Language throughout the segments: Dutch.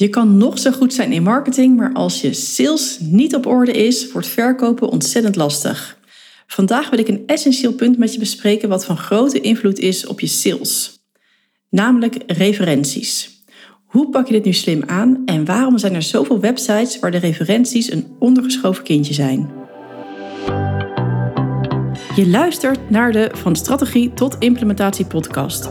Je kan nog zo goed zijn in marketing, maar als je sales niet op orde is, wordt verkopen ontzettend lastig. Vandaag wil ik een essentieel punt met je bespreken wat van grote invloed is op je sales. Namelijk referenties. Hoe pak je dit nu slim aan en waarom zijn er zoveel websites waar de referenties een ondergeschoven kindje zijn? Je luistert naar de Van Strategie tot Implementatie podcast.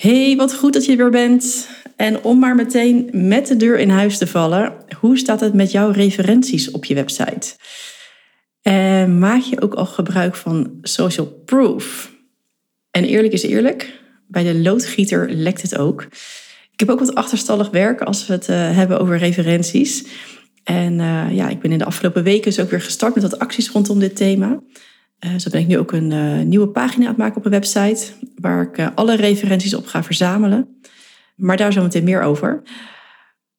Hey, wat goed dat je er weer bent. En om maar meteen met de deur in huis te vallen, hoe staat het met jouw referenties op je website? En maak je ook al gebruik van social proof? En eerlijk is eerlijk, bij de loodgieter lekt het ook. Ik heb ook wat achterstallig werk als we het uh, hebben over referenties. En uh, ja, ik ben in de afgelopen weken dus ook weer gestart met wat acties rondom dit thema. Uh, zo ben ik nu ook een nieuwe pagina aan het maken op een website, waar ik alle referenties op ga verzamelen. Maar daar zo meteen meer over.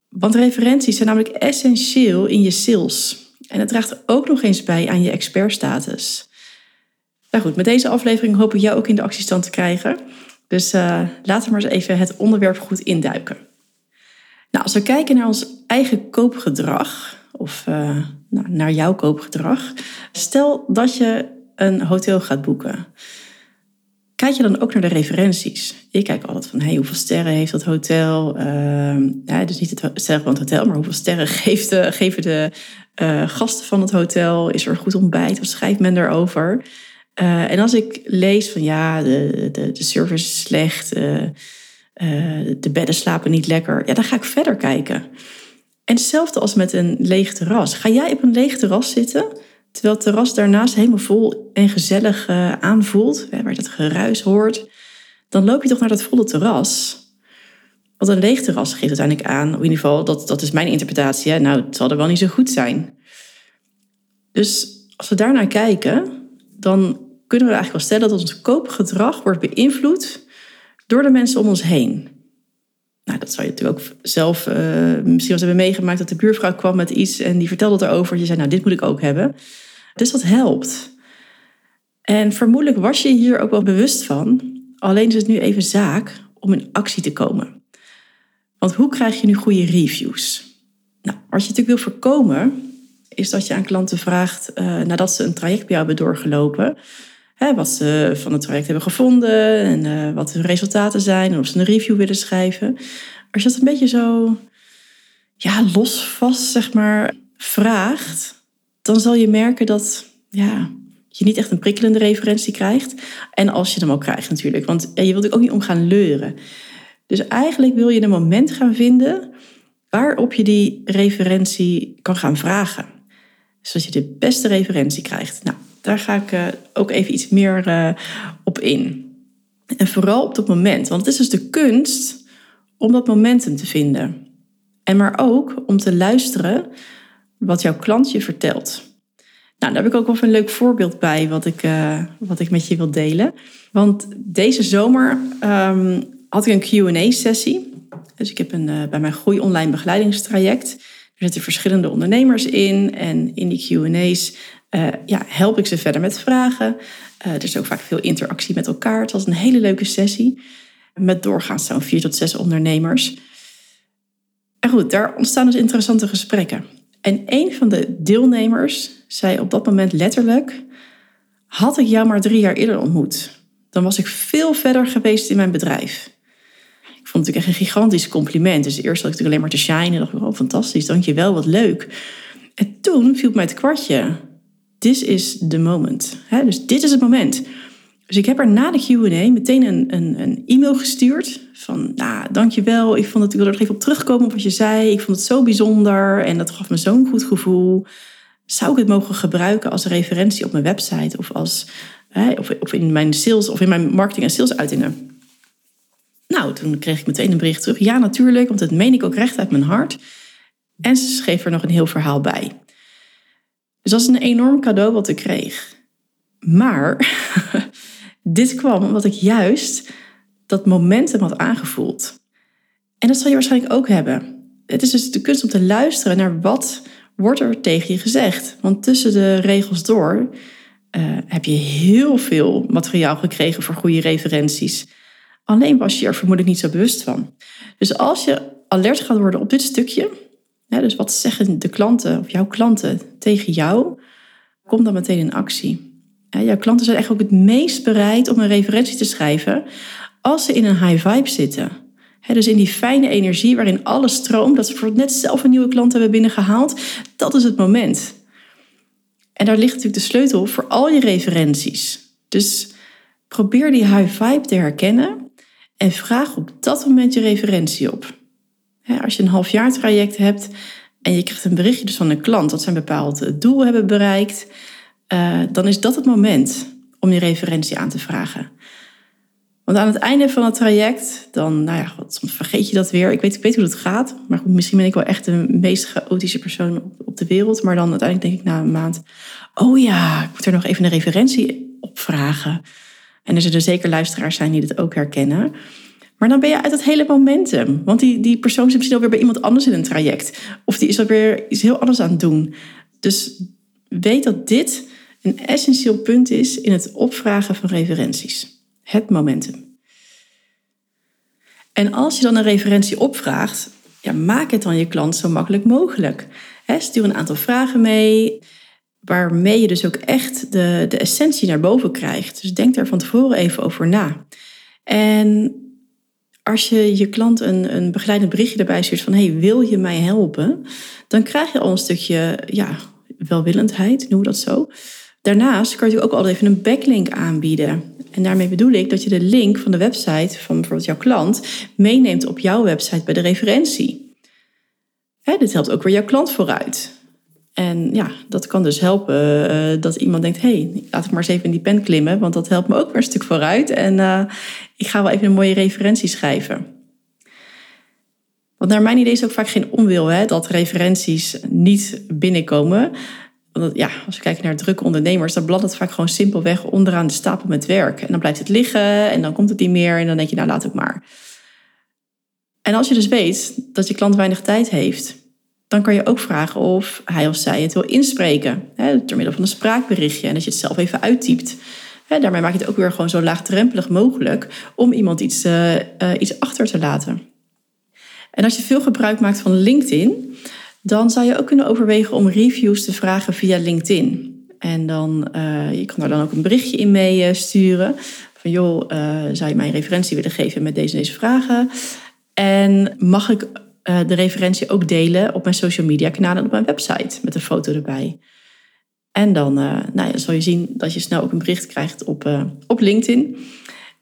Want referenties zijn namelijk essentieel in je sales. En het draagt ook nog eens bij aan je expertstatus. Nou goed, met deze aflevering hoop ik jou ook in de actiestand te krijgen. Dus laten we maar eens even het onderwerp goed induiken. Nou, als we kijken naar ons eigen koopgedrag, of nou, naar jouw koopgedrag. Stel dat je een hotel gaat boeken. Kijk je dan ook naar de referenties? Ik kijk altijd van, hey, hoeveel sterren heeft dat hotel? Uh, ja, dus niet het sterren van het hotel, maar hoeveel sterren geeft de, geven de uh, gasten van het hotel? Is er goed ontbijt? Wat schrijft men erover? Uh, en als ik lees van, ja, de, de, de service is slecht, uh, de bedden slapen niet lekker, ja, dan ga ik verder kijken. En hetzelfde als met een leeg terras. Ga jij op een leeg terras zitten Terwijl het terras daarnaast helemaal vol en gezellig uh, aanvoelt, waar je dat geruis hoort, dan loop je toch naar dat volle terras. Want een leeg terras geeft uiteindelijk aan, in ieder geval, dat, dat is mijn interpretatie, nou, het zal er wel niet zo goed zijn. Dus als we daarnaar kijken, dan kunnen we eigenlijk wel stellen dat ons koopgedrag wordt beïnvloed door de mensen om ons heen. Nou, dat zou je natuurlijk ook zelf uh, misschien wel hebben meegemaakt dat de buurvrouw kwam met iets en die vertelde het erover. Je zei, nou, dit moet ik ook hebben. Dus dat helpt. En vermoedelijk was je hier ook wel bewust van. Alleen is het nu even zaak om in actie te komen. Want hoe krijg je nu goede reviews? Nou, wat je natuurlijk wil voorkomen, is dat je aan klanten vraagt uh, nadat ze een traject bij jou hebben doorgelopen. Wat ze van het traject hebben gevonden en uh, wat hun resultaten zijn en of ze een review willen schrijven. Als je dat een beetje zo ja, los vast zeg maar, vraagt, dan zal je merken dat ja, je niet echt een prikkelende referentie krijgt. En als je hem al krijgt natuurlijk, want je wilt ook niet om gaan leuren. Dus eigenlijk wil je een moment gaan vinden waarop je die referentie kan gaan vragen. Zodat je de beste referentie krijgt. Nou, daar ga ik uh, ook even iets meer uh, op in. En vooral op dat moment, want het is dus de kunst om dat momentum te vinden. En maar ook om te luisteren wat jouw klant je vertelt. Nou, daar heb ik ook wel een leuk voorbeeld bij wat ik, uh, wat ik met je wil delen. Want deze zomer um, had ik een QA-sessie. Dus ik heb een, bij mijn Groei Online begeleidingstraject. Er zitten verschillende ondernemers in. En in die QA's uh, ja, help ik ze verder met vragen. er is ook vaak veel interactie met elkaar. Het was een hele leuke sessie. Met doorgaans zo'n vier tot zes ondernemers. En goed, daar ontstaan dus interessante gesprekken. En een van de deelnemers zei op dat moment letterlijk: Had ik jou maar drie jaar eerder ontmoet, dan was ik veel verder geweest in mijn bedrijf. Ik vond het natuurlijk echt een gigantisch compliment. Dus eerst had ik natuurlijk alleen maar te shine en dacht ik: Oh, fantastisch, dankjewel, wat leuk. En toen viel mij het kwartje: This is the moment. dus dit is het moment. Dus ik heb er na de Q&A meteen een, een, een, e-mail gestuurd van, nou, dankjewel. Ik vond het, ik er nog even op terugkomen op wat je zei. Ik vond het zo bijzonder en dat gaf me zo'n goed gevoel. Zou ik het mogen gebruiken als referentie op mijn website of, als, of, of in mijn sales of in mijn marketing en sales uitingen? Nou, toen kreeg ik meteen een bericht terug. Ja, natuurlijk, want dat meen ik ook recht uit mijn hart. En ze schreef er nog een heel verhaal bij. Dus dat is een enorm cadeau wat ik kreeg. Maar dit kwam omdat ik juist dat momentum had aangevoeld. En dat zal je waarschijnlijk ook hebben. Het is dus de kunst om te luisteren naar wat wordt er tegen je gezegd. Want tussen de regels door uh, heb je heel veel materiaal gekregen voor goede referenties. Alleen was je er vermoedelijk niet zo bewust van. Dus als je alert gaat worden op dit stukje, dus wat zeggen de klanten of jouw klanten tegen jou, kom dan meteen in actie. jouw klanten zijn echt ook het meest bereid om een referentie te schrijven als ze in een high vibe zitten. dus in die fijne energie waarin alles stroomt, dat ze bijvoorbeeld net zelf een nieuwe klant hebben binnengehaald, dat is het moment. En daar ligt natuurlijk de sleutel voor al je referenties. Dus probeer die high vibe te herkennen en vraag op dat moment je referentie op. als je een halfjaar traject hebt en je krijgt een berichtje dus van een klant dat ze een bepaald doel hebben bereikt, uh, dan is dat het moment om je referentie aan te vragen. Want aan het einde van het traject, dan, nou ja, soms vergeet je dat weer. Ik weet, ik weet hoe het gaat. Maar goed, misschien ben ik wel echt de meest chaotische persoon op, de wereld. Maar dan uiteindelijk denk ik na een maand, oh ja, ik moet er nog even een referentie op vragen. En er zullen zeker luisteraars zijn die dit ook herkennen. Maar dan ben je uit het hele momentum. Want die, die persoon zit misschien alweer bij iemand anders in een traject. Of die is alweer iets heel anders aan het doen. Dus weet dat dit een essentieel punt is in het opvragen van referenties het momentum. En als je dan een referentie opvraagt, ja, maak het dan je klant zo makkelijk mogelijk. stuur een aantal vragen mee, waarmee je dus ook echt de, de essentie naar boven krijgt. Dus denk daar van tevoren even over na. En als je je klant een, een begeleidend berichtje erbij stuurt van... hey, wil je mij helpen? Dan krijg je al een stukje ja, welwillendheid, noem dat zo. Daarnaast kan je ook altijd even een backlink aanbieden. En daarmee bedoel ik dat je de link van de website van bijvoorbeeld jouw klant meeneemt op jouw website bij de referentie. Dit helpt ook weer jouw klant vooruit. En ja, dat kan dus helpen uh, dat iemand denkt: hé, hey, laat ik maar eens even in die pen klimmen, want dat helpt me ook weer een stuk vooruit. En uh, ik ga wel even een mooie referentie schrijven. Want naar mijn idee is ook vaak geen onwil hè, dat referenties niet binnenkomen. Want ja, als we kijken naar drukke ondernemers, dan bladt het vaak gewoon simpelweg onderaan de stapel met werk. En dan blijft het liggen en dan komt het niet meer en dan denk je, nou laat het maar. En als je dus weet dat je klant weinig tijd heeft, dan kan je ook vragen of hij of zij het wil inspreken. Hè, door middel van een spraakberichtje en dat je het zelf even uittypt. Hè, daarmee maak je het ook weer gewoon zo laagdrempelig mogelijk om iemand iets, uh, uh, iets achter te laten. En als je veel gebruik maakt van LinkedIn, dan zou je ook kunnen overwegen om reviews te vragen via LinkedIn. En dan, uh, je kan daar dan ook een berichtje in mee sturen. Van joh, zou je mij een referentie willen geven met deze deze vragen? En mag ik de referentie ook delen op mijn social media kanalen en op mijn website met een foto erbij? En dan nou ja, zal je zien dat je snel ook een bericht krijgt op, op LinkedIn.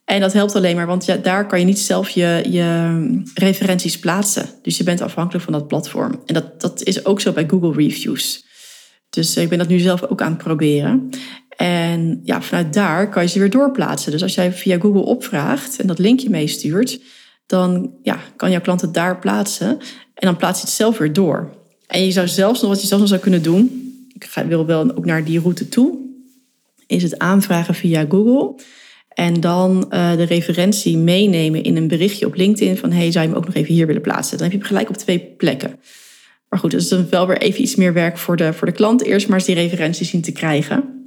En dat helpt alleen maar, want ja, daar kan je niet zelf je, je referenties plaatsen. Dus je bent afhankelijk van dat platform. En dat, dat is ook zo bij Google Reviews. Dus ik ben dat nu zelf ook aan het proberen. En ja, vanuit daar kan je ze weer doorplaatsen. Dus als jij via Google opvraagt en dat linkje meestuurt, dan ja, kan jouw klant het daar plaatsen. En dan plaats je het zelf weer door. En je zou zelfs nog wat je zelfs nog zou kunnen doen. Ik wil wel ook naar die route toe. Is het aanvragen via Google. En dan uh, de referentie meenemen in een berichtje op LinkedIn van hey, zou je hem ook nog even hier willen plaatsen? Dan heb je hem gelijk op twee plekken. Maar goed, dat is dan wel weer even iets meer werk voor de, voor de klant. Eerst maar eens die referentie zien te krijgen.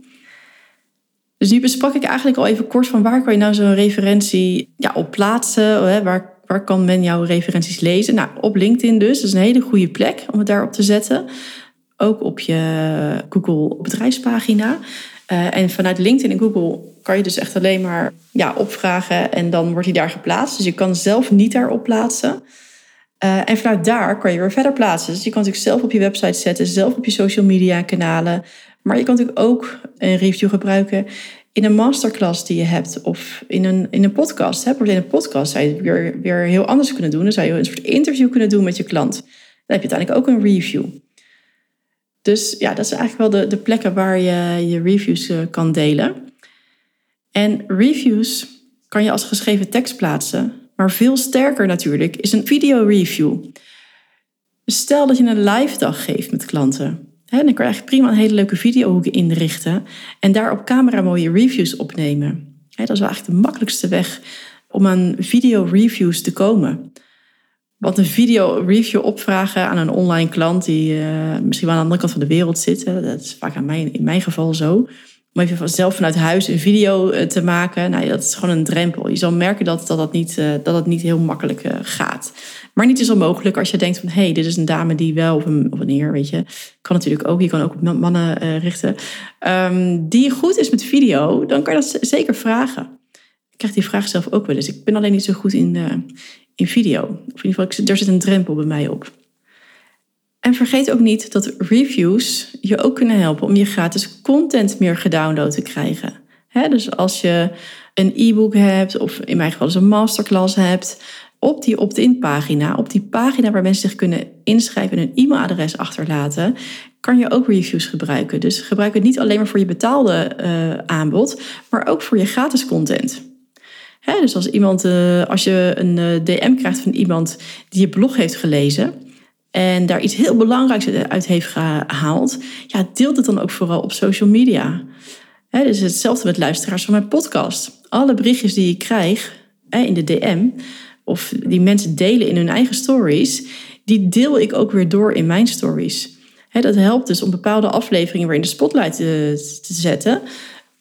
Dus nu besprak ik eigenlijk al even kort van waar kan je nou zo'n referentie ja, op plaatsen? Hè? Waar, kan men jouw referenties lezen? Nou, op LinkedIn dus. Dat is een hele goede plek om het daarop te zetten. Ook op je Google bedrijfspagina. Uh, en vanuit LinkedIn en Google kan je dus echt alleen maar ja, opvragen en dan wordt hij daar geplaatst. Dus je kan zelf niet daarop plaatsen. Uh, en vanuit daar kan je weer verder plaatsen. Dus je kan natuurlijk zelf op je website zetten, zelf op je social media kanalen. Maar je kan natuurlijk ook een review gebruiken in een masterclass die je hebt of in een, in een podcast. Hè. In een podcast zou je het weer, weer heel anders kunnen doen. Dan zou je een soort interview kunnen doen met je klant. Dan heb je uiteindelijk ook een review. Dus ja, dat zijn eigenlijk wel de, de plekken waar je je reviews eh, kan delen. En reviews kan je als geschreven tekst plaatsen. Maar veel sterker natuurlijk is een video review. Stel dat je een live dag geeft met klanten. Dan kan je eigenlijk prima een hele leuke videohoek inrichten en daar op camera mooie reviews opnemen. dat is wel eigenlijk de makkelijkste weg om aan video reviews te komen. Want een video review opvragen aan een online klant die uh, misschien wel aan de andere kant van de wereld zit, dat is vaak aan mij, in mijn geval zo om even zelf vanuit huis een video eh, te maken, nou, dat is gewoon een drempel. Je zal merken dat dat, dat, niet, uh, dat het niet heel makkelijk uh, gaat. Maar niet is onmogelijk als je denkt van... hé, hey, dit is een dame die wel, of een, of een heer, weet je. Kan natuurlijk ook, je kan ook op mannen richten. Um, die goed is met video, dan kan je dat zeker vragen. Ik krijg die vraag zelf ook wel eens. Ik ben alleen niet zo goed in, in video. Of in ieder geval, er zit een drempel bij mij op. En vergeet ook niet dat reviews je ook kunnen helpen om je gratis content meer gedownload te krijgen. dus als je een e-book hebt, of in mijn geval dus een masterclass hebt, op die opt-in pagina, op die pagina waar mensen zich kunnen inschrijven en hun e-mailadres achterlaten, kan je ook reviews gebruiken. Dus gebruik het niet alleen maar voor je betaalde uh, aanbod, maar ook voor je gratis content. dus als, iemand, uh, als je een uh, DM krijgt van iemand die je blog heeft gelezen, en daar iets heel belangrijks uit heeft gehaald, ja, deelt het dan ook vooral op social media. Dus hetzelfde met luisteraars van mijn podcast. Alle berichtjes die ik krijg in de DM, of die mensen delen in hun eigen stories, die deel ik ook weer door in mijn stories. dat helpt dus om bepaalde afleveringen weer in de spotlight te, te zetten.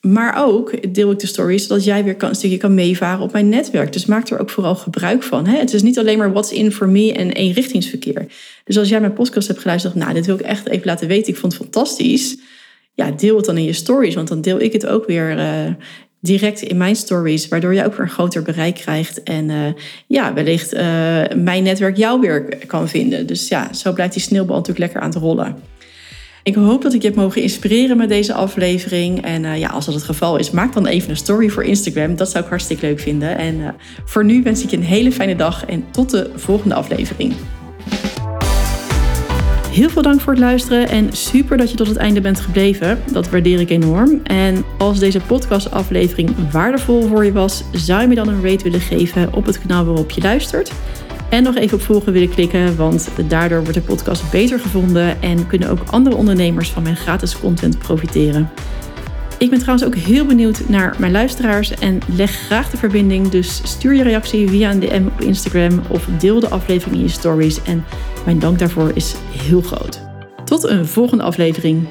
Maar ook deel ik de stories zodat jij weer een stukje kan meevaren op mijn netwerk. Dus maak er ook vooral gebruik van. Hè? Het is niet alleen maar what's in for me en eenrichtingsverkeer. Dus als jij mijn podcast hebt geluisterd, nou, dit wil ik echt even laten weten. Ik vond het fantastisch. Ja, deel het dan in je stories, want dan deel ik het ook weer uh, direct in mijn stories, waardoor je ook weer een groter bereik krijgt. En uh, ja, wellicht uh, mijn netwerk jou weer kan vinden. Dus ja, zo blijft die sneeuwbal natuurlijk lekker aan het rollen. Ik hoop dat ik je heb mogen inspireren met deze aflevering. En uh, ja, als dat het geval is, maak dan even een story voor Instagram. Dat zou ik hartstikke leuk vinden. En uh, voor nu wens ik je een hele fijne dag en tot de volgende aflevering. Heel veel dank voor het luisteren en super dat je tot het einde bent gebleven. Dat waardeer ik enorm. En als deze podcastaflevering waardevol voor je was, zou je me dan een rate willen geven op het kanaal waarop je luistert. En nog even op volgen willen klikken, want daardoor wordt de podcast beter gevonden en kunnen ook andere ondernemers van mijn gratis content profiteren. Ik ben trouwens ook heel benieuwd naar mijn luisteraars en leg graag de verbinding. Dus stuur je reactie via een DM op Instagram of deel de aflevering in je stories. En mijn dank daarvoor is heel groot. Tot een volgende aflevering.